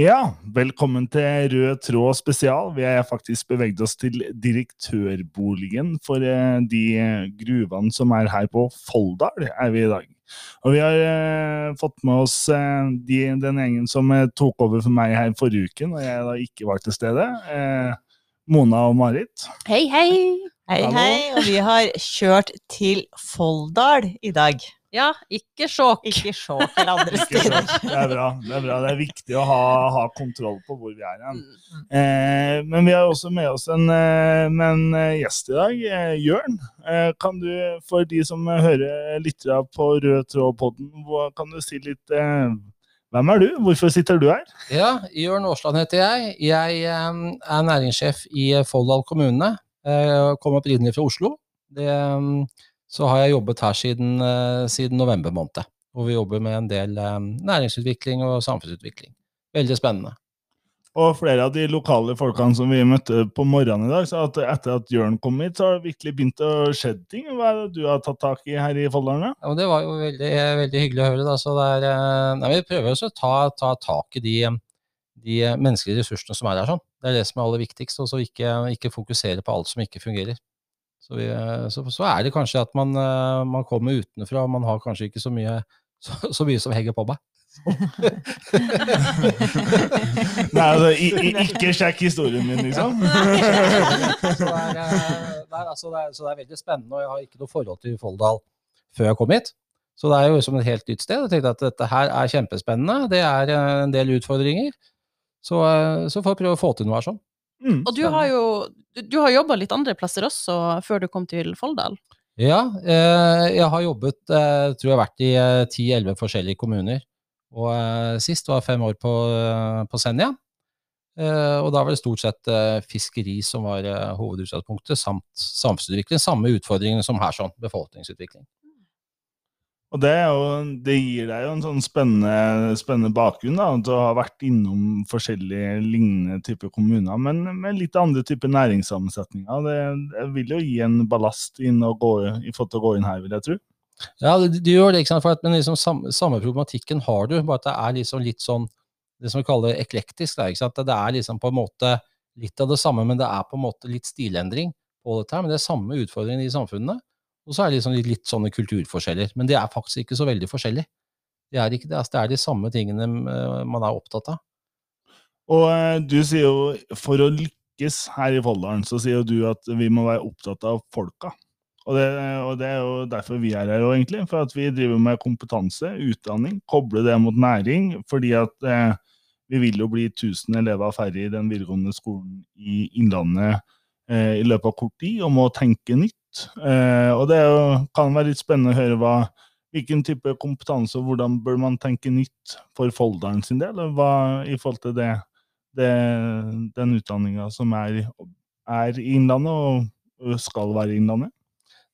Ja, velkommen til Rød tråd spesial. Vi har faktisk beveget oss til direktørboligen for eh, de gruvene som er her på Folldal, er vi i dag. Og vi har eh, fått med oss eh, de, den gjengen som eh, tok over for meg her forrige uke, når jeg da ikke var til stede. Eh, Mona og Marit. Hei, hei! Hei, Hallo. hei. Og vi har kjørt til Folldal i dag. Ja, ikke sjokk. Ikke sjokk eller andre steder. Det er bra. Det er bra. Det er viktig å ha, ha kontroll på hvor vi er hen. Mm. Eh, men vi har også med oss en, eh, en eh, gjest i dag, eh, Jørn. Eh, kan du, for de som hører litt på Rød tråd-podden, kan du si litt eh, Hvem er du? Hvorfor sitter du her? Ja, Jørn Aasland heter jeg. Jeg eh, er næringssjef i Folldal kommune. Jeg kom opprinnelig fra Oslo. Det, eh, så har jeg jobbet her siden, eh, siden november måned. Hvor vi jobber med en del eh, næringsutvikling og samfunnsutvikling. Veldig spennende. Og flere av de lokale folkene som vi møtte på morgenen i dag, sa at etter at Jørn kom hit, så har det virkelig begynt å skje ting. Hva er det du har tatt tak i her i Folldalen? Ja, det var jo veldig, veldig hyggelig å høre. Da. Så det er, eh, nei, vi prøver også å ta, ta tak i de, de menneskelige ressursene som er her. Sånn. Det er det som er aller viktigst, og så ikke, ikke fokusere på alt som ikke fungerer. Så, vi, eh, så, så er det kanskje at man, eh, man kommer utenfra, og man har kanskje ikke så mye, så, så mye som henger på meg. Nei, altså, i, i, ikke sjekk historien min, liksom. så, det er, nei, er, altså, det er, så det er veldig spennende, og jeg har ikke noe forhold til Folldal før jeg kom hit. Så det er jo som et helt nytt sted. Jeg tenkte at dette her er kjempespennende. Det er eh, en del utfordringer. Så, eh, så får vi prøve å få til noe her sånn. Mm. Og du har jo du, har jobba litt andre plasser også før du kom til Folldal. Ja, eh, jeg har jobbet, eh, tror jeg har vært i eh, 10-11 forskjellige kommuner. Og sist var fem år på, på Senja. Eh, og da var det stort sett fiskeri som var hovedutgangspunktet, samt samfunnsutvikling. Samme utfordringene som her, sånn. Befolkningsutvikling. Og det, jo, det gir deg jo en sånn spennende, spennende bakgrunn, da, at du har vært innom forskjellige lignende typer kommuner, men med litt andre typer næringssammensetninger. Det, det vil jo gi en ballast inn og gå, i forhold til å gå inn her, vil jeg tro. Ja, det, det gjør det, ikke sant? For at, men liksom samme, samme problematikken har du, bare at det er liksom litt sånn det som vi kaller eklektisk. Da, ikke sant? Det er liksom på en måte litt av det samme, men det er på en måte litt stilendring på dette her. Men det er samme utfordringen i samfunnene. Og så er det liksom litt, sånne kulturforskjeller. Men det er faktisk ikke så veldig forskjellig. Det er ikke det. Altså, det er de samme tingene eh, man er opptatt av. Og eh, du sier jo for å lykkes her i Folldalen, så sier jo du at vi må være opptatt av folka. Og det, og det er jo derfor vi er her, egentlig. For at vi driver med kompetanse, utdanning, koble det mot næring. Fordi at eh, vi vil jo bli 1000 elever færre i den videregående skolen i Innlandet i løpet av kort tid, og må tenke nytt. Eh, og det kan være litt spennende å høre hva, hvilken type kompetanse og hvordan bør man tenke nytt for folderen sin del, hva i forhold til det, det den utdanninga som er, er i Innlandet, og skal være i Innlandet.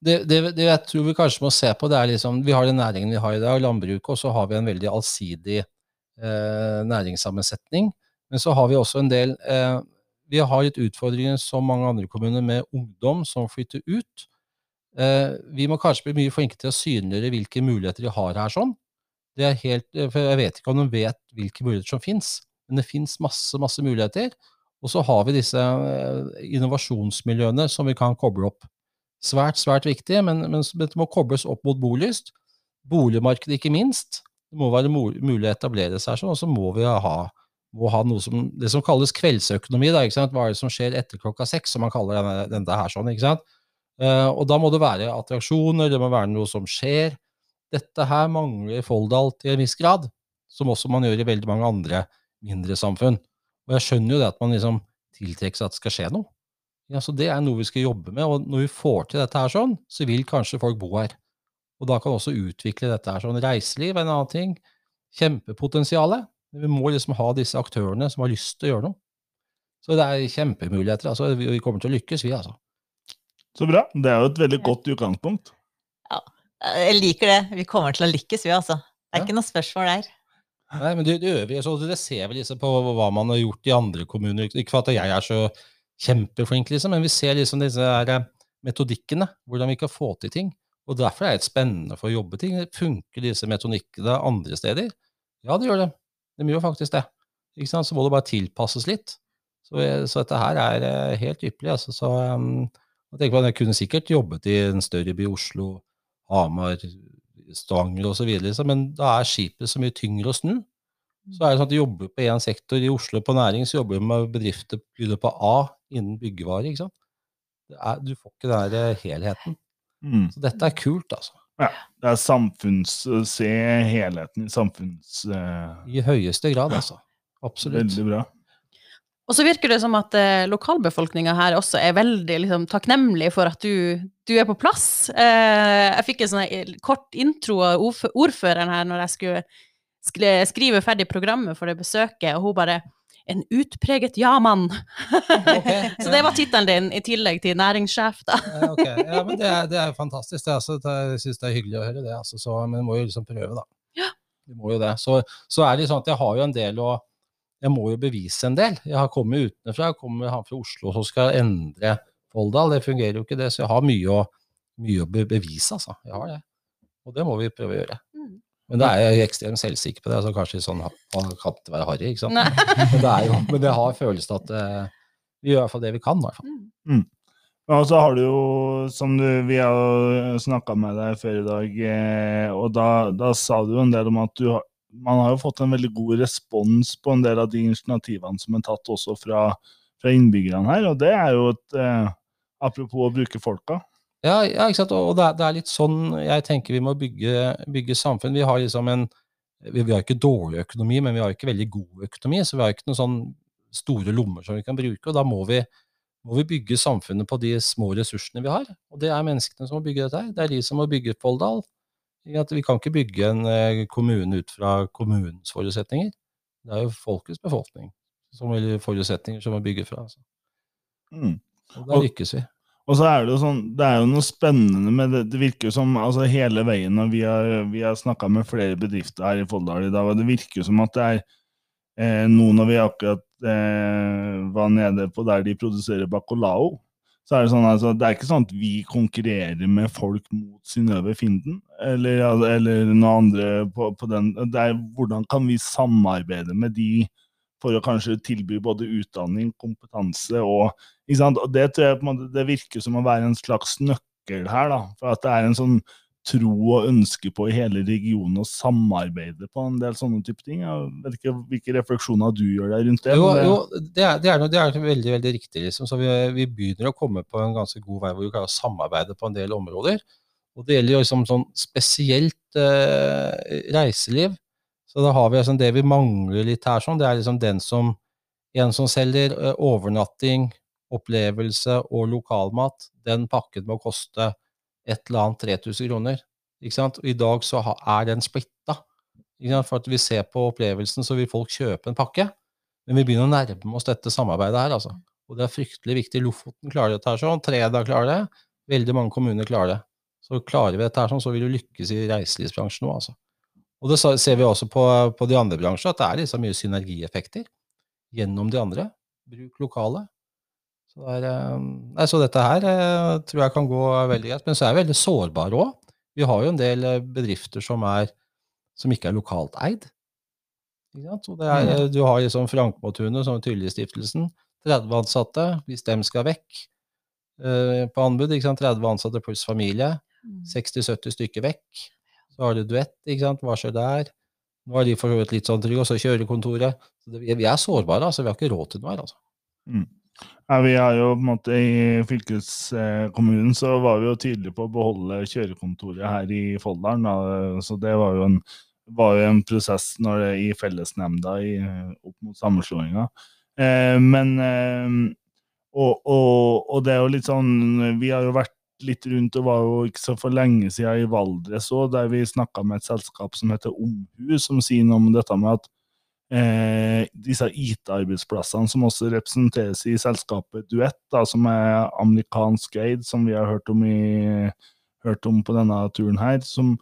det, det, det jeg tror vi kanskje må se på, det er liksom Vi har den næringen vi har i dag, landbruket, og så har vi en veldig allsidig eh, næringssammensetning. Men så har vi også en del eh, Vi har litt utfordringer som mange andre kommuner med ungdom som flytter ut. Eh, vi må kanskje bli mye flinkere til å synliggjøre hvilke muligheter de har her sånn. Helt, eh, Jeg vet ikke om de vet hvilke muligheter som fins, men det fins masse, masse muligheter. Og så har vi disse eh, innovasjonsmiljøene som vi kan koble opp svært, svært viktig, men, men det må kobles opp mot bolyst. Boligmarkedet ikke minst. Det må være mu- mulig å etablere seg sånn, og så må vi ha, må ha noe som, det som kalles kveldsøkonomi. Da? Hva er det som skjer etter klokka seks, som man kaller denne, denne her sånn. ikke sant? Uh, og da må det være attraksjoner, det må være noe som skjer. Dette her mangler Folldal til en viss grad, som også man gjør i veldig mange andre mindre samfunn. Og jeg skjønner jo det at man liksom tiltrekker seg at det skal skje noe. Ja, så Det er noe vi skal jobbe med, og når vi får til dette her sånn, så vil kanskje folk bo her. Og da kan også utvikle dette her sånn. Reiseliv er en annen ting. Kjempepotensialet. Vi må liksom ha disse aktørene som har lyst til å gjøre noe. Så det er kjempemuligheter. altså Vi vi kommer til å lykkes, vi, altså. Så bra. Det er jo et veldig godt utgangspunkt. Jeg liker det. Vi kommer til å lykkes, vi, altså. Det er Ja. ikke noe spørsmål der. Nei, men det, det vi, så det ser vi liksom på hva man har gjort i andre kommuner. Ikke for at jeg er så kjempeflink, liksom, men vi ser liksom disse her eh, metodikkene, hvordan vi kan få til ting. Og derfor er det spennende for å jobbe ting. Funker disse metodikkene andre steder? Ja, det gjør det. De gjør faktisk det. Ikke sant? Så må det bare tilpasses litt. Så, eh, så dette her er eh, helt ypperlig. Altså. Så, um, jeg tenker på at jeg kunne sikkert jobbet i en større by, Oslo, Hamar, Stavanger osv., liksom, men da er skipet så mye tyngre å snu. Så er det sånn at du jobber på én sektor i Oslo på næring, så jobber du med bedrifter på A innen byggevare. ikke sant? Er, du får ikke den der helheten. Mm. Så dette er kult, altså. Det er samfunns... Se helheten i samfunns... Uh, I høyeste grad, altså. Absolutt. veldig bra. Og så virker det som at eh, lokalbefolkninga her også er veldig liksom, takknemlig for at du, du er på plass. Eh, jeg fikk en sånn kort intro av ordføreren her når jeg skulle skrive ferdig programmet for det besøket, og hun bare en utpreget ja-mann. så det var tittelen din, i tillegg til næringssjef, da. Ja, ja, men det er, det er fantastisk. Det, altså, det, jeg syns det er hyggelig å høre det. Altså, så, men vi må jo liksom prøve, da. Ja. Vi må jo det. Så, så er det sånn at jeg har jo en del å Jeg må jo bevise en del. Jeg har kommet utenfra. Jeg kommer han fra Oslo som skal endre Folldal. Det fungerer jo ikke, det. Så jeg har mye å, mye å bevise, altså. Jeg har det. Og det må vi prøve å gjøre. Mm. Men da er jeg ekstremt selvsikker på det. altså Kanskje sånn Man kan ikke være harry, ikke sant. Men, det er jo, men det, har følelsen at uh, vi gjør i hvert fall det vi kan. i hvert fall. Mm. Og så har du jo, som du, vi har snakka med deg før i dag, eh, og da, da sa du jo en del om at du, har- man har jo fått en veldig god respons på en del av de initiativene som er tatt også fra, fra innbyggerne her, og det er jo et eh, Apropos å bruke folka. Ja, ja ikke sant? og det er, det er litt sånn jeg tenker vi må bygge, bygge samfunn. Vi har liksom en vi, vi har ikke dårlig økonomi, men vi har ikke veldig god økonomi, så vi har ikke noen sånn store lommer som vi kan bruke. og Da må vi, må vi bygge samfunnet på de små ressursene vi har. Og det er menneskene som må bygge dette her. Det er de som må bygge Folldal. Vi kan ikke bygge en eh, kommune ut fra kommunens forutsetninger. Det er jo folkets befolkning som vil forutsetninger som må bygge fra. Altså. Mm. Og da lykkes vi. Og så er det jo sånn, det er jo noe spennende med det. Det virker som altså hele veien når vi har, vi har snakka med flere bedrifter her i Folldal i dag, og det virker som at det er eh, nå når vi akkurat eh, var nede på der de produserer bacalao, så er det sånn altså, det er ikke sånn at vi konkurrerer med folk mot Synnøve Finden, eller, eller noe andre på, på den. Det er hvordan kan vi samarbeide med de for å kanskje tilby både utdanning, kompetanse og det tror jeg på en måte, det virker som å være en slags nøkkel her, da. For at det er en sånn tro og ønske på i hele regionen å samarbeide på en del sånne type ting. Jeg vet ikke hvilke refleksjoner du gjør deg rundt det. Jo, det- jo det, er, det, er, det er veldig veldig riktig. Liksom. Så vi, vi begynner å komme på en ganske god vei hvor vi klarer å samarbeide på en del områder. Og det gjelder jo liksom sånn spesielt eh, reiseliv. Så da har vi liksom det vi mangler litt her, sånn, det er liksom den som En som selger eh, overnatting, opplevelse og lokalmat, den pakken må koste et eller annet 3000 kroner. Ikke sant? Og I dag så er den splitta. For at vi ser på opplevelsen, så vil folk kjøpe en pakke. Men vi begynner å nærme oss dette samarbeidet her, altså. Og det er fryktelig viktig. Lofoten klarer dette her sånn, Treda klarer det. Veldig mange kommuner klarer det. Så klarer vi dette her sånn, så vil du lykkes i reiselivsbransjen nå, altså. Og det ser vi også på, på de andre bransjene, at det er liksom mye synergieffekter gjennom de andre. Bruk lokale. Så, det er, eh, nei, så dette her eh, tror jeg kan gå veldig greit. Men så er vi veldig sårbare òg. Vi har jo en del eh, bedrifter som, er, som ikke er lokalt eid. Er, eh, du har liksom Frankmotunet, som er Tyljestiftelsen. 30 ansatte. Hvis dem skal vekk på anbud, ikke sant? 30 ansatte pluss familie. 60-70 stykker vekk. Så har du duett, ikke sant. Skjer der? Nå er de for så vidt litt sånn trygge, og så kjørekontoret. Så det, vi er sårbare, altså. Vi har ikke råd til noe her, altså. Ja, vi har jo på en måte I fylkeskommunen så var vi jo tydelige på å beholde kjørekontoret her i Folldalen. da, Så det var jo en, var jo en prosess det, i fellesnemnda i, opp mot sammenslåinga. Eh, men eh, og, og, og det er jo litt sånn Vi har jo vært litt rundt, og var jo ikke så for lenge siden i Valdres òg, der vi snakka med et selskap som heter Omhu, som sier noe om dette med at eh, disse IT-arbeidsplassene som også representeres i selskapet Duett, da, som er amerikansk eid, som vi har hørt om, i, hørt om på denne turen her, som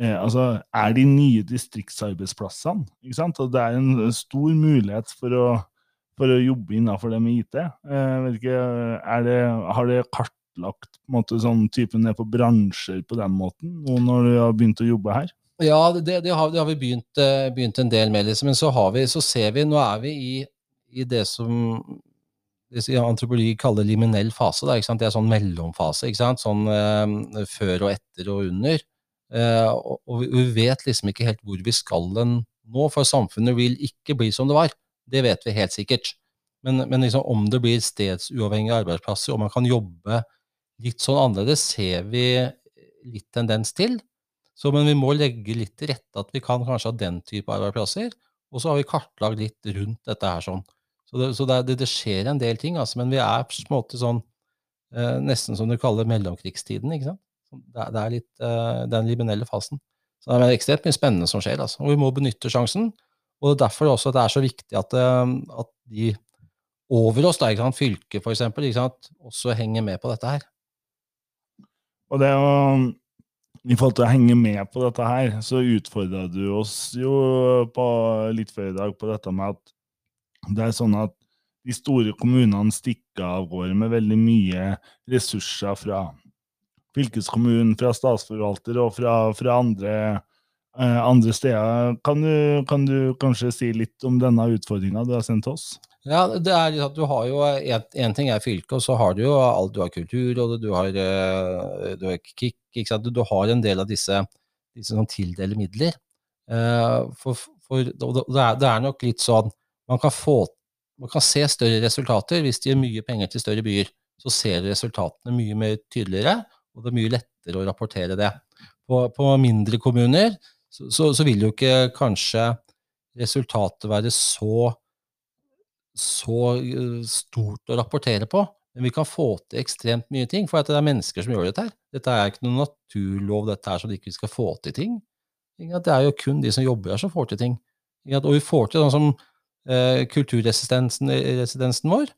eh, altså, er de nye distriktsarbeidsplassene. Ikke sant? Og det er en stor mulighet for å, for å jobbe innenfor det med IT. Eh, ikke, det, har det kartlagt på en måte, sånn type ned på bransjer på den måten, nå når du har begynt å jobbe her? Ja, det, det, har, det har vi begynt, eh, begynt en del med, liksom. men så, vi, så ser vi Nå er vi i, i det som antropologi kaller liminell fase. Da? Det er sånn mellomfase. ikke sant? Sånn eh, før og etter og under. Eh, og, og vi vet liksom ikke helt hvor vi skal den nå, for samfunnet vil ikke bli som det var. Det vet vi helt sikkert. Men, men liksom, om det blir stedsuavhengige arbeidsplasser, om man kan jobbe litt sånn annerledes, ser vi litt tendens til. Så, men vi må legge litt til rette at vi kan kanskje ha den type arbeidsplasser. Og så har vi kartlagt litt rundt dette her sånn. Så det, så det, det skjer en del ting, altså, men vi er på en måte sånn eh, nesten som du kaller mellomkrigstiden. ikke sant? Det, det er litt eh, den liminelle fasen. Så det er ekstremt mye spennende som skjer. Altså. Og vi må benytte sjansen. Og det er derfor også det er så viktig at, eh, at de over oss, da, ikke sant? fylket f.eks., også henger med på dette her. Og det å i forhold til å henge med på dette her, så utfordra du oss jo på, litt før i dag på dette med at det er sånn at de store kommunene stikker av gårde med veldig mye ressurser fra fylkeskommunen, fra statsforvalter og fra, fra andre, eh, andre, steder. Kan du, kan du, kanskje si litt om denne utfordringa du har sendt oss? Ja, det er at du har jo Én ting er fylke, og så har du jo alt. Du har Kulturrådet, du har, eh, har KIK? Du, har en del av disse, disse som tildeler midler. Uh, for, for, det, er, det, er, nok litt sånn man kan, få, man kan se større resultater hvis de gir mye penger til større byer. Så ser du resultatene mye mer tydeligere, og det er mye lettere å rapportere det. På, på mindre kommuner så, så, så, vil jo ikke kanskje resultatet være så, så eh, stort å rapportere på. Men vi kan få til ekstremt mye ting, for det er mennesker som gjør dette her. Dette er ikke noen naturlov, dette er sånn at vi ikke skal få til ting. Det er jo kun de som jobber her, som får til ting. Og vi får til sånn som eh, kulturresidensen vår.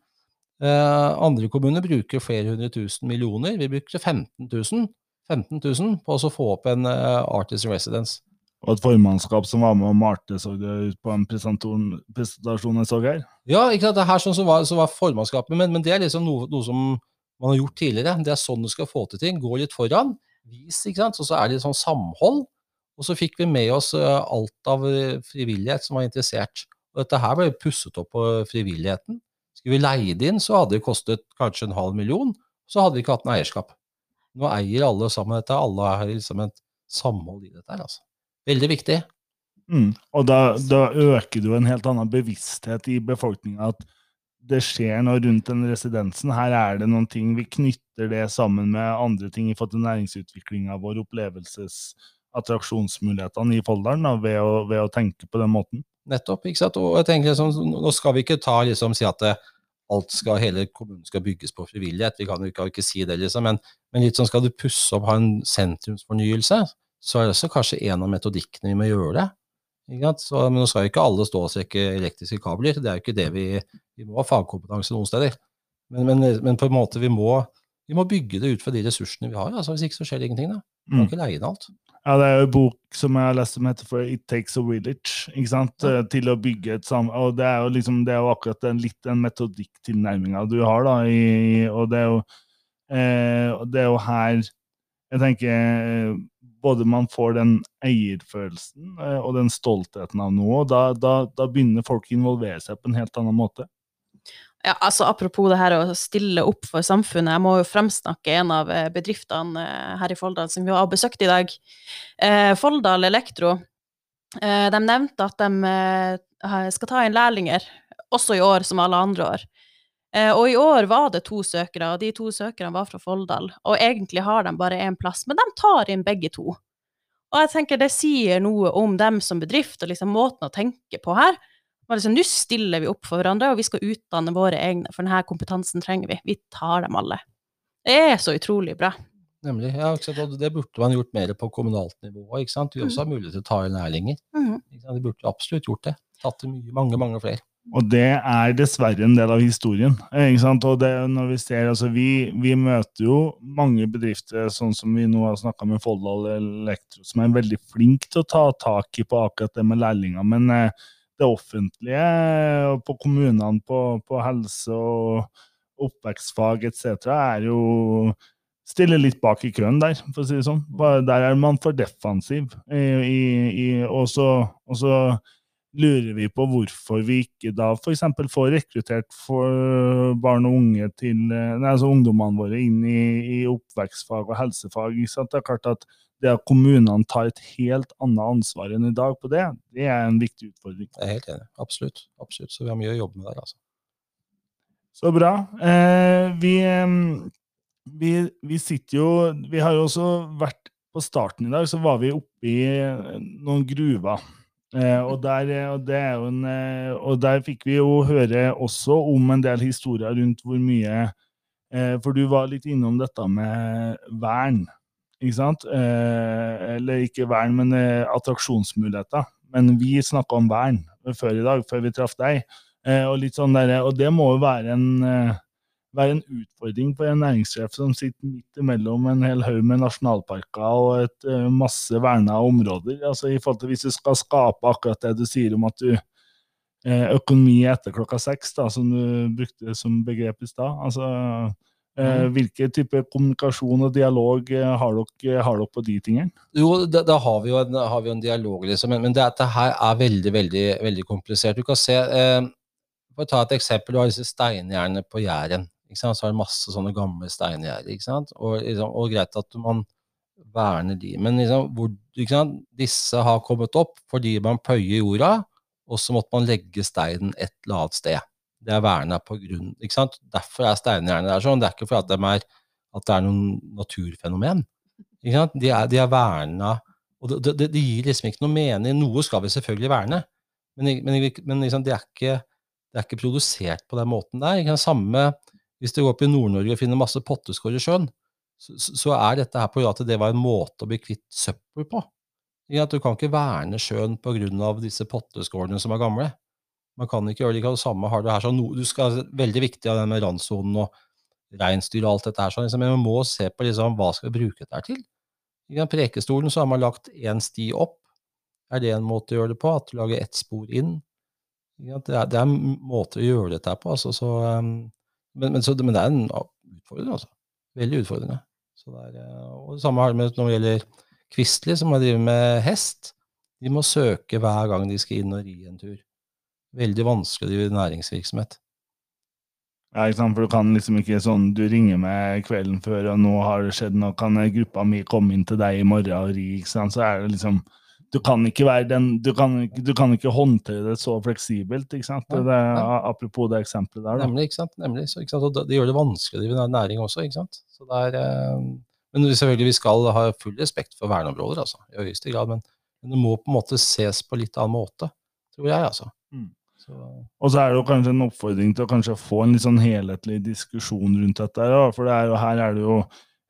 Eh, andre kommuner bruker flere hundre tusen millioner. Vi brukte 15 000, 15 000 på å få opp en eh, artist residence. Og et formannskap som var med og malte så det ut på en presentasjon jeg så her. Ja, ikke sant? det er her som var, så var formannskapet, men, men, det er liksom noe, noe, som man har gjort tidligere. Det er sånn du skal få til ting. Gå litt foran, vis, ikke sant. Og så er det litt sånn samhold. Og så fikk vi med oss uh, alt av uh, frivillighet som var interessert. Og dette her ble pusset opp på frivilligheten. Skulle vi leie det inn, så hadde det kostet kanskje en halv million. Så hadde vi ikke hatt noe eierskap. Nå eier alle sammen dette. Alle har liksom et samhold i dette her, altså. Veldig viktig. Mm. Og da, da, øker du en helt annen bevissthet i befolkninga at det skjer noe rundt den residensen. Her er det noen ting Vi knytter det sammen med andre ting i forhold til næringsutviklinga vår, opplevelses- attraksjonsmulighetene i Folldalen, ved, ved, å tenke på den måten. Nettopp. ikke sant? Og jeg tenker liksom, Nå skal vi ikke ta, liksom, si at det, alt skal, hele kommunen skal bygges på frivillighet, vi kan jo ikke, ikke si det, liksom, men, men litt sånn skal du pusse opp, ha en sentrumsfornyelse, så er det også kanskje en av metodikkene vi må gjøre det. Så, men nå skal jo ikke alle stå og strekke elektriske kabler, det er jo ikke det vi Vi må ha fagkompetanse noen steder. Men, men, men, på en måte, vi må, vi må bygge det ut fra de ressursene vi har. altså Hvis ikke så skjer det ingenting. da. Vi kan mm. ikke leie inn alt. Ja, det er jo en bok som jeg har lest som heter for It Takes a Village, ikke sant? Ja. til å bygge et sam... Og det er jo liksom, det er jo akkurat en, litt den metodikktilnærminga du har, da, i, og det er jo eh, det er jo her jeg tenker både man får den eierfølelsen eh, og den stoltheten av noe, og da, da, da, begynner folk å involvere seg på en helt annen måte. Ja, altså Apropos det her å stille opp for samfunnet, jeg må jo fremsnakke en av eh, bedriftene eh, her i Folldal som vi har besøkt i dag. Folldal Elektro. De nevnte at de skal ta inn lærlinger, også i år som alle andre år. Eh, og i år var det to søkere, og de to søkerne var fra Folldal. Og egentlig har de bare én plass, men de tar inn begge to. Og jeg tenker det sier noe om dem som bedrift, og liksom måten å tenke på her. Liksom, Nå stiller vi opp for hverandre, og vi skal utdanne våre egne, for denne kompetansen trenger vi. Vi tar dem alle. Det er så utrolig bra. Nemlig. ja, Det burde man gjort mer på kommunalt nivå. ikke sant? Vi også har mulighet til å ta inn lærlinger. Mm. De burde absolutt gjort det. Tatt inn mange, mange flere. Og det er dessverre en del av historien. Og det, når Vi ser, altså vi, vi møter jo mange bedrifter, sånn som vi nå har snakka med Folldal Elektro, som er veldig flinke til å ta tak i på akkurat det med lærlinger. Men eh, det offentlige, på kommunene, på, på helse og oppvekstfag etc., er jo stiller litt bak i køen der, for å si det sånn. Der er man for defensiv. I, i, i, også, også og så lurer vi på hvorfor vi ikke da f.eks. får rekruttert for barn og unge til eh, nei, altså ungdommene våre inn i, i oppvekstfag og helsefag. Ikke sant? Det er klart at det at kommunene tar et helt annet ansvar enn i dag på det, det er en viktig utfordring. Jeg er helt enig. Absolutt. Absolutt. Så vi har mye å jobbe med der, altså. Så bra. Eh, vi, eh, vi, vi sitter jo Vi har jo også vært På starten i dag så var vi oppe i eh, noen gruver. Eh, og, der, eh, og, en, eh, og der fikk vi jo høre også om en del historier rundt hvor mye For du var litt innom dette med vern. Ikke sant? Eller ikke vern, men attraksjonsmuligheter. Men vi snakka om vern før i dag, før vi traff deg. Og, litt sånn der, og det må jo være en, være en utfordring for en næringssjef som sitter midt imellom en hel haug med nasjonalparker og et eh, masse verna områder. Altså i forhold til Hvis du skal skape akkurat det du sier om at du eh, Økonomi etter klokka seks, da, som du brukte som begrep i stad. Altså, mm. hvilke type kommunikasjon og dialog eh, har dere, har dere på de tingene? Jo, da, da har, vi jo en, har vi en dialog, liksom. Men, men det, at det her er veldig, veldig, veldig komplisert. Du kan se eh, For å ta et eksempel, du har disse steinjernene på Jæren. Så har du masse sånne gamle steingjerder. Og, liksom, og greit at man verner de. Men liksom, hvor, disse har kommet opp fordi man pløyer jorda, og så måtte man legge steinen et eller annet sted. Det er verna på grunn ikke sant? Derfor er steingjerdene der sånn. Det er ikke fordi de er, at det er noen naturfenomen. Ikke sant? De er, de er verna Og det, det, det, gir liksom ikke noe mening. Noe skal vi selvfølgelig verne, men, men, men liksom, det, er ikke, det er ikke produsert på den måten der. Samme hvis du går opp i Nord-Norge og finner masse potteskår i sjøen, så, så, er dette her på grunn til det var en måte å bli kvitt søppel på. At du kan ikke verne sjøen pga. disse potteskårene som er gamle. Man kan ikke gjøre det, samme har du her. Sånn, du skal, veldig viktig av det med randsonen og reinsdyr og alt dette her, sånn, liksom, men man må se på liksom, hva skal vi bruke dette til. I Prekestolen så har man lagt én sti opp. Er det en måte å gjøre det på? At du lager ett spor inn? Det er, det er en måte å gjøre dette på. Altså, så, um, men, men, så, men, det er en utfordring, altså. Veldig utfordrende. Er, eh, og det samme har det med når det gjelder Kvistli, som har drevet med hest. De må søke hver gang de skal inn og ri en tur. Veldig vanskelig å drive næringsvirksomhet. Ja, ikke sant? For du kan liksom ikke sånn Du ringer meg kvelden før, og nå har det skjedd noe, kan gruppa mi komme inn til deg i morgen og ri? ikke sant? Så er det liksom du kan ikke være den, du kan, du kan ikke håndtere det så fleksibelt. ikke sant? Det, er, apropos det eksempelet der. Da. Nemlig. ikke sant? Nemlig. Så, ikke sant? Og det gjør det vanskelig å drive næring også. ikke sant? Så det er, eh, men selvfølgelig vi skal ha full respekt for verneområder, altså, i høyeste grad. Men, men, det må på en måte ses på litt annen måte, tror jeg. altså. Mm. Så. Og så er det jo kanskje en oppfordring til å kanskje få en litt sånn helhetlig diskusjon rundt dette. Ja, for det er jo, her er det jo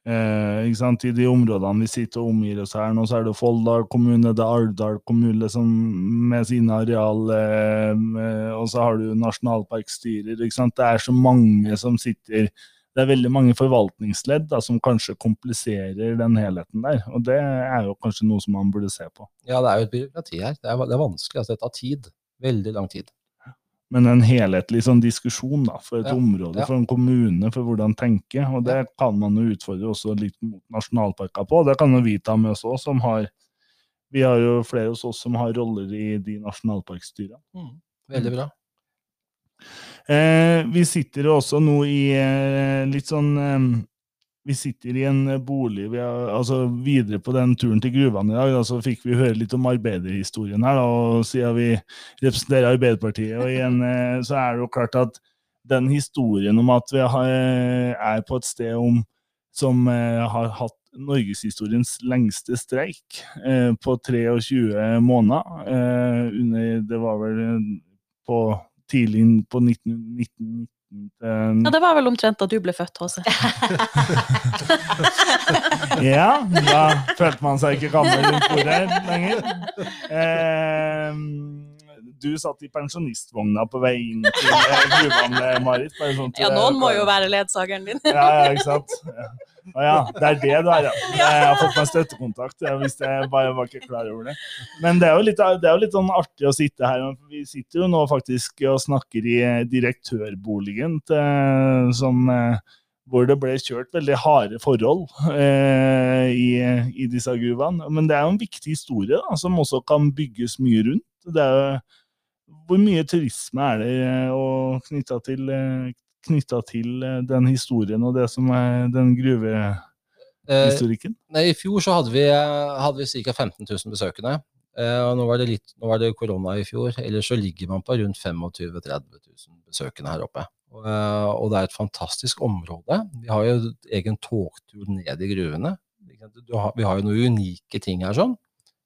Eh, ikke sant? I de områdene vi sitter og omgir oss her nå, så er det Folldal kommune, det er Alvdal kommune som, med sine areal, eh, og så har du nasjonalparkstyrer. ikke sant? Det er så mange som sitter Det er veldig mange forvaltningsledd da, som kanskje kompliserer den helheten der. Og det er jo kanskje noe som man burde se på. Ja, det er jo et byråkrati her. Det er, det er vanskelig. altså Det tar tid. Veldig lang tid men en helhetlig sånn diskusjon da, for et ja, område, ja. for en kommune, for hvordan tenke. Og det kan man jo utfordre også litt mot nasjonalparker på. Det kan jo vi ta med oss òg, som har Vi har jo flere hos oss som har roller i de nasjonalparkstyrene. Mm, veldig bra. Eh, vi sitter jo også nå i eh, litt sånn eh, vi sitter i en bolig vi har, altså Videre på den turen til gruvene i dag, da, så fikk vi høre litt om arbeiderhistorien her. Da, og Siden vi representerer Arbeiderpartiet, og igjen, eh, så er det jo klart at den historien om at vi har, er på et sted om, som eh, har hatt norgeshistoriens lengste streik eh, på 23 måneder. Eh, under, det var vel på tidlig på 1990 ja, det var vel omtrent da du ble født, HC. ja, da følte man seg ikke gammel rundt bordet lenger. Um, du satt i pensjonistvogna på vei inn til gruvene, Marit. Sånt, ja, noen må jo være ledsageren din. ja, ja, ikke sant. Ja. Å ja, det er det du er, ja. Jeg har fått meg støttekontakt. hvis jeg bare var ikke klar over det. Men det er, jo litt, det er jo litt sånn artig å sitte her. Vi sitter jo nå faktisk og snakker i direktørboligen til, som hvor det ble kjørt veldig harde forhold eh, i, i disse gruvene. Men det er jo en viktig historie da, som også kan bygges mye rundt. Det er jo, hvor mye turisme er det eh, knytta til, eh, knyttet til eh, den historien og det som er den gruvehistorikken? Eh, nei, I fjor så hadde vi, hadde vi ca. 15 000 besøkende. Eh, og nå var, det litt, nå var det korona i fjor. Ellers så ligger man på rundt 25 000-30 000 besøkende her oppe. Og, eh, og, det er et fantastisk område. Vi har jo egen togtur ned i gruvene. Vi har jo noen unike ting her sånn.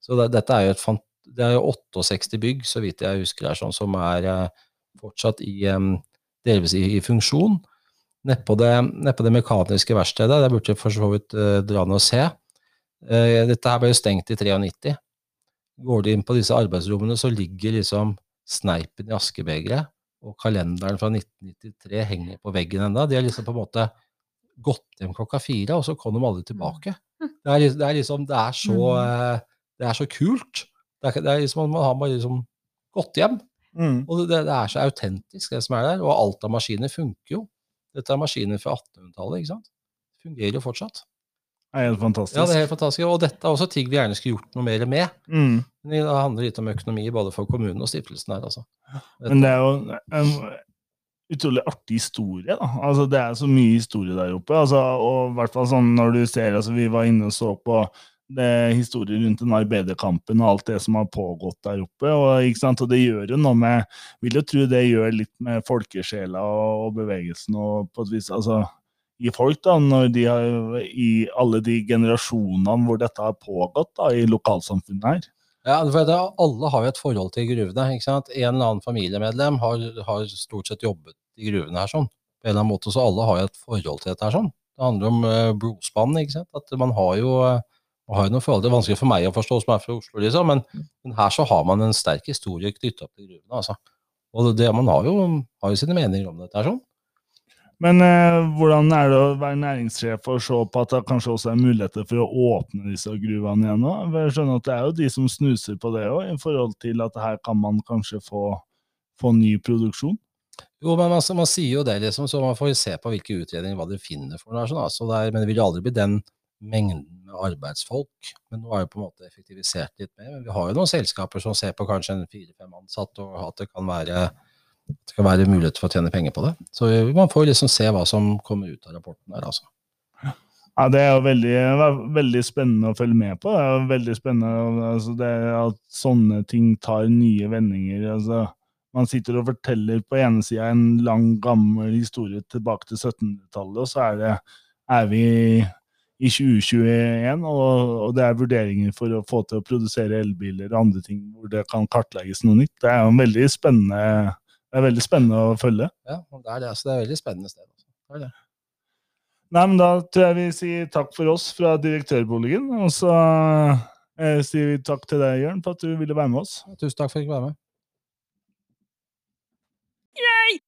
Så det, dette er jo et det er jo 68 bygg, så vidt jeg husker, her, sånn, som er uh, fortsatt i, um, delvis i, i funksjon. Nedpå det, ned det mekaniske verkstedet, der burde jeg for så vidt uh, dra ned og se. Uh, dette her ble jo stengt i 93. Går du inn på disse arbeidsrommene, så ligger liksom sneipen i askebegeret og kalenderen fra 1993 henger på veggen enda. De har liksom på en måte gått hjem klokka fire, og så kom de aldri tilbake. Mm. Det er, det er liksom Det er så, mm. eh, det er så kult. Det er, det er liksom, Man har liksom gått hjem. Mm. Og det, det, er så autentisk, det som er der. Og alt av maskiner funker jo. Dette er maskiner fra 1800-tallet, ikke sant. Fungerer jo fortsatt. Det er helt fantastisk. Ja, det er helt fantastisk. Og dette er også ting vi gjerne skulle gjort noe mer med. Mm. Men det handler litt om økonomi både for kommunen og stiftelsen her, altså. Men det er jo en utrolig artig historie, da. Altså, det er så mye historie der oppe. Altså, og i hvert fall sånn når du ser altså, Vi var inne og så på historier rundt den arbeiderkampen og alt det som har pågått der oppe. Og, og det gjør jo noe med Vil jo tro det gjør litt med folkesjela og, og bevegelsen og på et vis altså i folk, da, når de har, i alle de generasjonene hvor dette har pågått da, i lokalsamfunnet her. Ja, for det, Alle har jo et forhold til gruvene. ikke sant? En eller annen familiemedlem har, har stort sett jobbet i gruvene her sånn. På en eller annen måte, Så alle har jo et forhold til dette her sånn. Det handler om uh, blodspann. ikke sant? At man har jo, uh, man har jo noe forhold. Det er vanskelig for meg å forstå som er fra Oslo, liksom, men, men her så har man en sterk historie knytta til gruvene. altså. Og det, Man har jo, har jo sine meninger om dette her sånn. Men eh, hvordan er det å være næringssjef og se på at det kanskje også er muligheter for å åpne disse gruvene igjen? Også? Jeg skjønner at Det er jo de som snuser på det òg, i forhold til at her kan man kanskje få, få ny produksjon? Jo, men man, man, sier jo det, liksom, så man får se på hvilke utredninger hva de finner for noe. Sånn, altså, det er, men det vil aldri bli den mengden med arbeidsfolk. Men nå er det på en måte effektivisert litt mer. Men vi har jo noen selskaper som ser på kanskje en fire-fem ansatte, og at det kan være det kan være mulighet for å tjene penger på det. Så man får liksom se hva som kommer ut av rapporten der, altså. Ja, Det er jo veldig, veldig, spennende å følge med på. Det er jo veldig spennende altså at sånne ting tar nye vendinger. altså Man sitter og forteller på ene sida en lang, gammel historie tilbake til 1700-tallet, og så er, det, er vi i 2021, og, og det er vurderinger for å få til å produsere elbiler og andre ting hvor det kan kartlegges noe nytt. Det er jo veldig spennende, det er veldig spennende å følge. Ja, det er det. Altså, det er et veldig spennende sted. Det det. Nei, men Da tror jeg vi sier takk for oss fra direktørboligen. Og så eh, sier vi takk til deg, Jørn, for at du ville være med oss. Tusen takk for at jeg fikk være med. Yay!